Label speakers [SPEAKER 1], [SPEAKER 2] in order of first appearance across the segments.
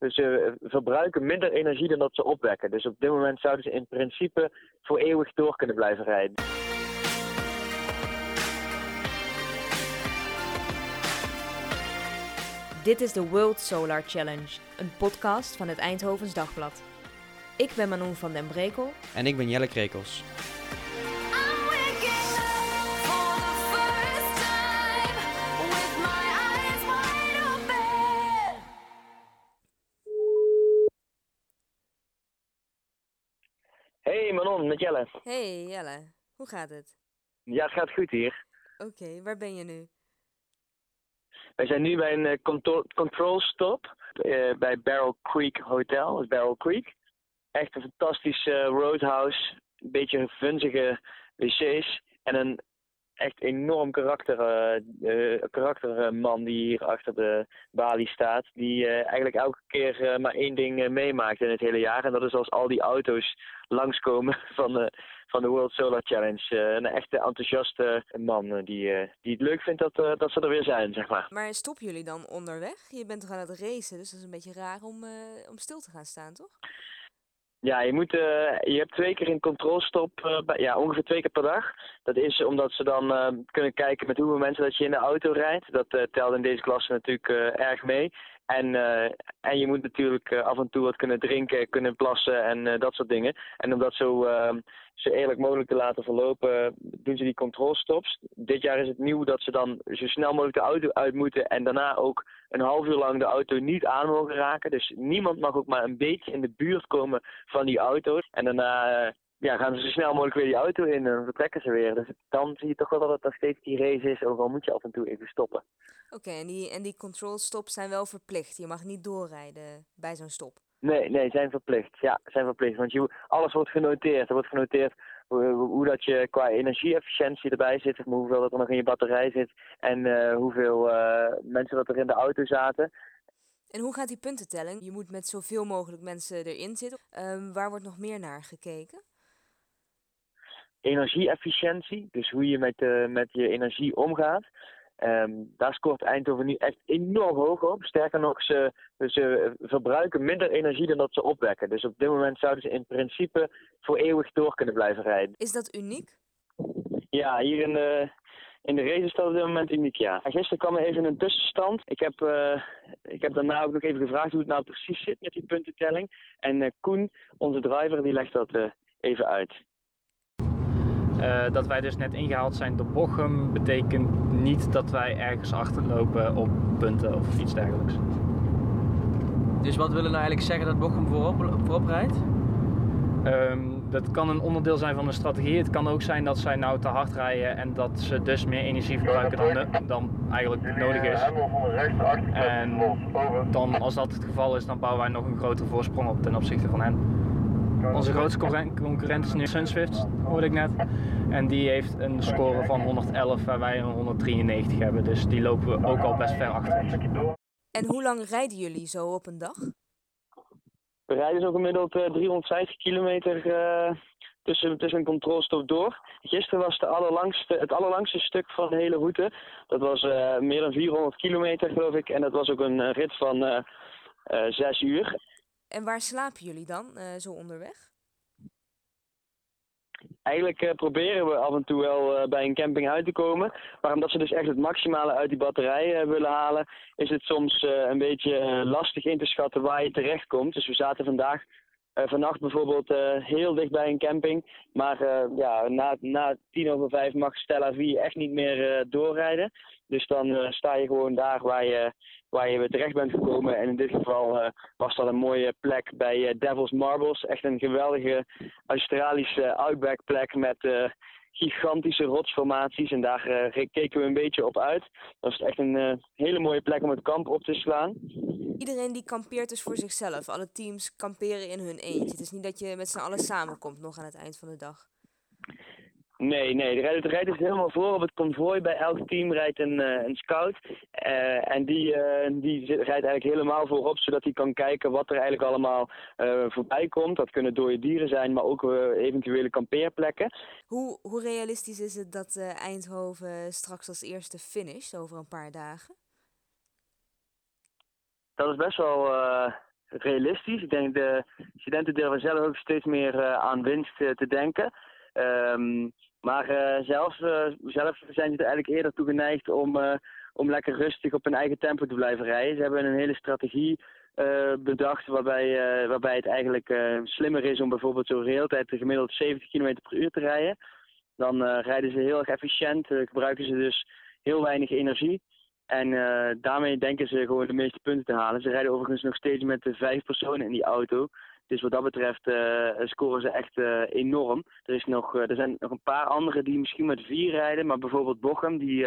[SPEAKER 1] Dus ze verbruiken minder energie dan dat ze opwekken. Dus op dit moment zouden ze in principe voor eeuwig door kunnen blijven rijden.
[SPEAKER 2] Dit is de World Solar Challenge, een podcast van het Eindhovens Dagblad. Ik ben Manon van den Brekel.
[SPEAKER 3] En ik ben Jelle Krekels.
[SPEAKER 1] Hey Manon, met Jelle.
[SPEAKER 2] Hey Jelle, hoe gaat het?
[SPEAKER 1] Ja, het gaat goed hier.
[SPEAKER 2] Oké, waar ben je nu?
[SPEAKER 1] Wij zijn nu bij een eh, control, control stop eh, bij Barrel Creek Hotel, dus Barrel Creek. Echt een fantastische roadhouse, een beetje vunzige wc's en een echt enorm karakter, eh, karakterman die hier achter de balie staat. Die eh, eigenlijk elke keer maar één ding meemaakt in het hele jaar. En dat is als al die auto's langskomen van de, van de World Solar Challenge. Een echte enthousiaste man die, die het leuk vindt dat, dat ze er weer zijn, zeg maar.
[SPEAKER 2] Maar stoppen jullie dan onderweg? Je bent toch aan het racen, dus dat is een beetje raar om, om stil te gaan staan, toch?
[SPEAKER 1] Ja, je, moet, eh, je hebt twee keer een controlstop, eh, bij- ja, ongeveer twee keer per dag. Dat is omdat ze dan eh, kunnen kijken met hoeveel mensen dat je in de auto rijdt. Dat telt in deze klasse natuurlijk erg mee. En, eh, en je moet natuurlijk eh, af en toe wat kunnen drinken, kunnen plassen en eh, dat soort dingen. En om dat zo, eh, zo eerlijk mogelijk te laten verlopen, doen ze die controlstops. Dit jaar is het nieuw dat ze dan zo snel mogelijk de auto uit moeten en daarna ook een half uur lang de auto niet aan mogen raken. Dus niemand mag ook maar een beetje in de buurt komen van die auto's. En daarna ja, gaan ze zo snel mogelijk weer die auto in en vertrekken ze weer. Dus dan zie je toch wel dat het nog steeds die race is, ook al moet je af en toe even stoppen.
[SPEAKER 2] Oké, en, die, en die control stops zijn wel verplicht. Je mag niet doorrijden bij zo'n stop.
[SPEAKER 1] Nee, nee, zijn verplicht. Ja, zijn verplicht. Want je, alles wordt genoteerd. Er wordt genoteerd hoe, hoe dat je qua energie-efficiëntie erbij zit, hoeveel dat er nog in je batterij zit en eh, hoeveel eh, mensen dat er in de auto zaten.
[SPEAKER 2] En hoe gaat die puntentelling? Je moet met zoveel mogelijk mensen erin zitten. Ehm, waar wordt nog meer naar gekeken?
[SPEAKER 1] Energie-efficiëntie, dus hoe je met, eh, met je energie omgaat. Ehm, daar scoort Eindhoven nu echt enorm hoog op. Sterker nog, ze, ze verbruiken minder energie dan dat ze opwekken. Dus op dit moment zouden ze in principe voor eeuwig door kunnen blijven rijden.
[SPEAKER 2] Is dat uniek?
[SPEAKER 1] Ja, hier in de, in de race is dat op dit moment uniek, ja. En Gisteren kwam er even een tussenstand. Ik heb, eh, ik heb daarna ook nog even gevraagd hoe het nou precies zit met die puntentelling. En eh, Koen, onze driver, die legt dat even uit.
[SPEAKER 4] Eh, dat wij dus net ingehaald zijn door Bochum betekent niet dat wij ergens achterlopen op punten of iets dergelijks.
[SPEAKER 3] Dus wat willen nou eigenlijk zeggen dat Bochum voorop, voorop rijdt?
[SPEAKER 4] Ehm, dat kan een onderdeel zijn van de strategie. Het kan ook zijn dat zij nou te hard rijden en dat ze dus meer energie verbruiken dan, dan eigenlijk nodig is. En dan, als dat het geval is, dan bouwen wij nog een grotere voorsprong op ten opzichte van hen. Onze grootste concurrent- is nu Sunswift, hoorde ik net. En die heeft een score van 111 waar wij een 193 hebben. Dus die lopen we ook al best ver achter.
[SPEAKER 2] En hoe lang rijden jullie zo op een dag?
[SPEAKER 1] We rijden zo gemiddeld eh, 350 kilometer eh, tussen, tussen een controlstop door. Gisteren was de allerlangste, het allerlangste stuk van de hele route. Dat was eh, meer dan 400 kilometer, geloof ik. En dat was ook een eh, rit van eh eh, zes uur.
[SPEAKER 2] En waar slapen jullie dan eh, zo onderweg?
[SPEAKER 1] Eigenlijk eh, proberen we af en toe wel eh, bij een camping uit te komen. Maar omdat ze dus echt het maximale uit die batterij willen halen, is het soms een beetje lastig in te schatten waar je terechtkomt. Dus we zaten vandaag, vannacht bijvoorbeeld, heel dicht bij een camping. Maar ja, na, na tien over vijf mag Stella 4 echt niet meer doorrijden. Dus dan eh, sta je gewoon daar waar je, waar je terecht bent gekomen. En in dit geval eh, was dat een mooie plek bij eh, Devil's Marbles. Echt een geweldige Australische outback plek met gigantische rotsformaties. En daar keken we een beetje op uit. Dat is echt een hele mooie plek om het kamp op te slaan.
[SPEAKER 2] Iedereen die kampeert dus voor zichzelf. Alle teams kamperen in hun eentje. Het is niet dat je met z'n allen samenkomt nog aan het eind van de dag.
[SPEAKER 1] Nee, nee. Rijdt, er rijdt dus helemaal voor op het konvooi. Bij elk team rijdt een, eh, een scout. Eh, en die, eh, die rijdt eigenlijk helemaal voorop, zodat hij kan kijken wat er eigenlijk allemaal voorbij komt. Dat kunnen dode dieren zijn, maar ook eventuele kampeerplekken.
[SPEAKER 2] Hoe, hoe realistisch is het dat Eindhoven straks als eerste finisht over een paar dagen?
[SPEAKER 1] Dat is best wel, realistisch. Ik denk de studenten durven zelf ook steeds meer aan winst te denken. Ehm, maar eh, zelf, eh, zelf zijn ze er eigenlijk eerder toe geneigd om, eh, om lekker rustig op hun eigen tempo te blijven rijden. Ze hebben een hele strategie bedacht waarbij, waarbij het eigenlijk slimmer is om bijvoorbeeld zo railtijd gemiddeld 70 km per uur te rijden. Dan rijden ze heel erg efficiënt, gebruiken ze dus heel weinig energie. En daarmee denken ze gewoon de meeste punten te halen. Ze rijden overigens nog steeds met de vijf personen in die auto. Dus wat dat betreft eh, scoren ze echt eh, enorm. Er, is nog, eh, er zijn nog een paar anderen die misschien met vier rijden. Maar bijvoorbeeld Bochum, die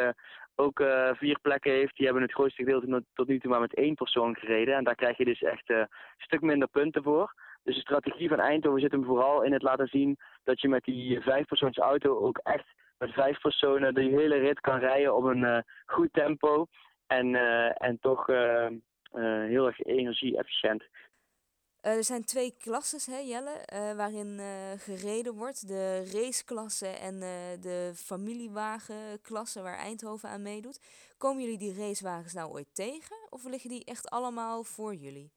[SPEAKER 1] ook vier plekken heeft, die hebben het grootste gedeelte tot nu toe maar met één persoon gereden. En daar krijg je dus echt een stuk minder punten voor. Dus de strategie van Eindhoven zit hem vooral in het laten zien dat je met die vijfpersoons auto ook echt met vijf personen de hele rit kan rijden op een goed tempo. En, en toch heel erg energie-efficiënt.
[SPEAKER 2] Eh, er zijn twee klasses, hè, Jelle, eh, waarin eh, gereden wordt. De raceklasse en de familiewagenklasse waar Eindhoven aan meedoet. Komen jullie die racewagens nou ooit tegen? Of liggen die echt allemaal voor jullie?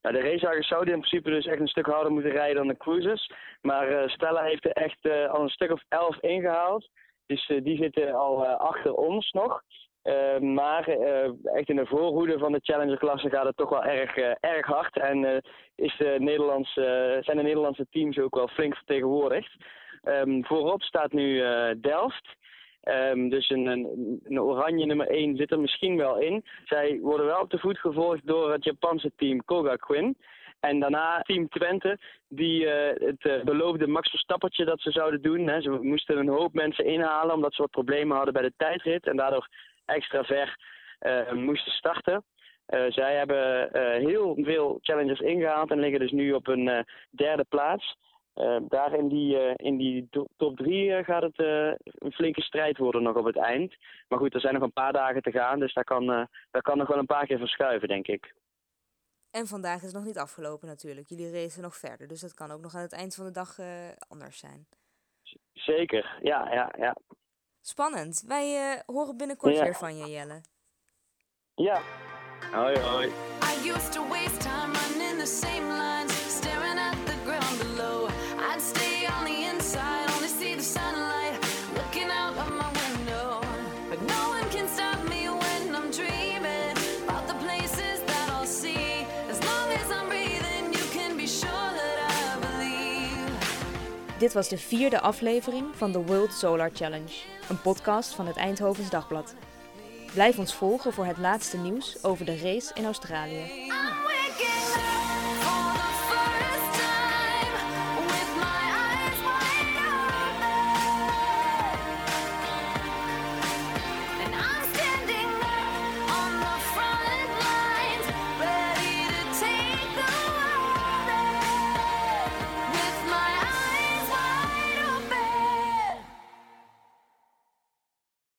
[SPEAKER 1] Ja, de racewagens zouden in principe dus echt een stuk harder moeten rijden dan de cruisers. Maar Stella heeft er echt al een stuk of elf ingehaald. Dus die zitten al achter ons nog. Eh, maar eh, echt in de voorhoede van de Challenger-klasse gaat het toch wel erg, eh, erg hard. En is de Nederlandse, zijn de Nederlandse teams ook wel flink vertegenwoordigd. Ehm, voorop staat nu Delft. Ehm, dus een, een, een oranje nummer 1 zit er misschien wel in. Zij worden wel op de voet gevolgd door het Japanse team Kogakuin. En daarna team Twente, die het beloofde Max Verstappertje dat ze zouden doen. Hè. Ze moesten een hoop mensen inhalen omdat ze wat problemen hadden bij de tijdrit. En daardoor extra ver eh, moesten starten. Eh, zij hebben eh, heel veel challengers ingehaald en liggen dus nu op een derde plaats. Daar in die, in die top drie gaat het een flinke strijd worden nog op het eind. Maar goed, er zijn nog een paar dagen te gaan, dus daar kan, daar kan nog wel een paar keer verschuiven, denk ik.
[SPEAKER 2] En vandaag is het nog niet afgelopen natuurlijk. Jullie racen nog verder, dus dat kan ook nog aan het eind van de dag anders zijn.
[SPEAKER 1] Zeker, ja, ja, ja.
[SPEAKER 2] Spannend. Wij eh, horen binnenkort
[SPEAKER 1] Ja.
[SPEAKER 2] weer van je, Jelle.
[SPEAKER 1] Ja. Hoi, hoi.
[SPEAKER 5] I used to waste time running the same lines, staring at the ground below. I'd stay on the inside, only see the sunlight, looking out of my window. But no one can stop me when I'm dreaming about the places that I'll see. As long as I'm breathing, you can be sure that I believe.
[SPEAKER 6] Dit was de vierde aflevering van de World Solar Challenge, een podcast van het Eindhovens Dagblad. Blijf ons volgen voor het laatste nieuws over de race in Australië.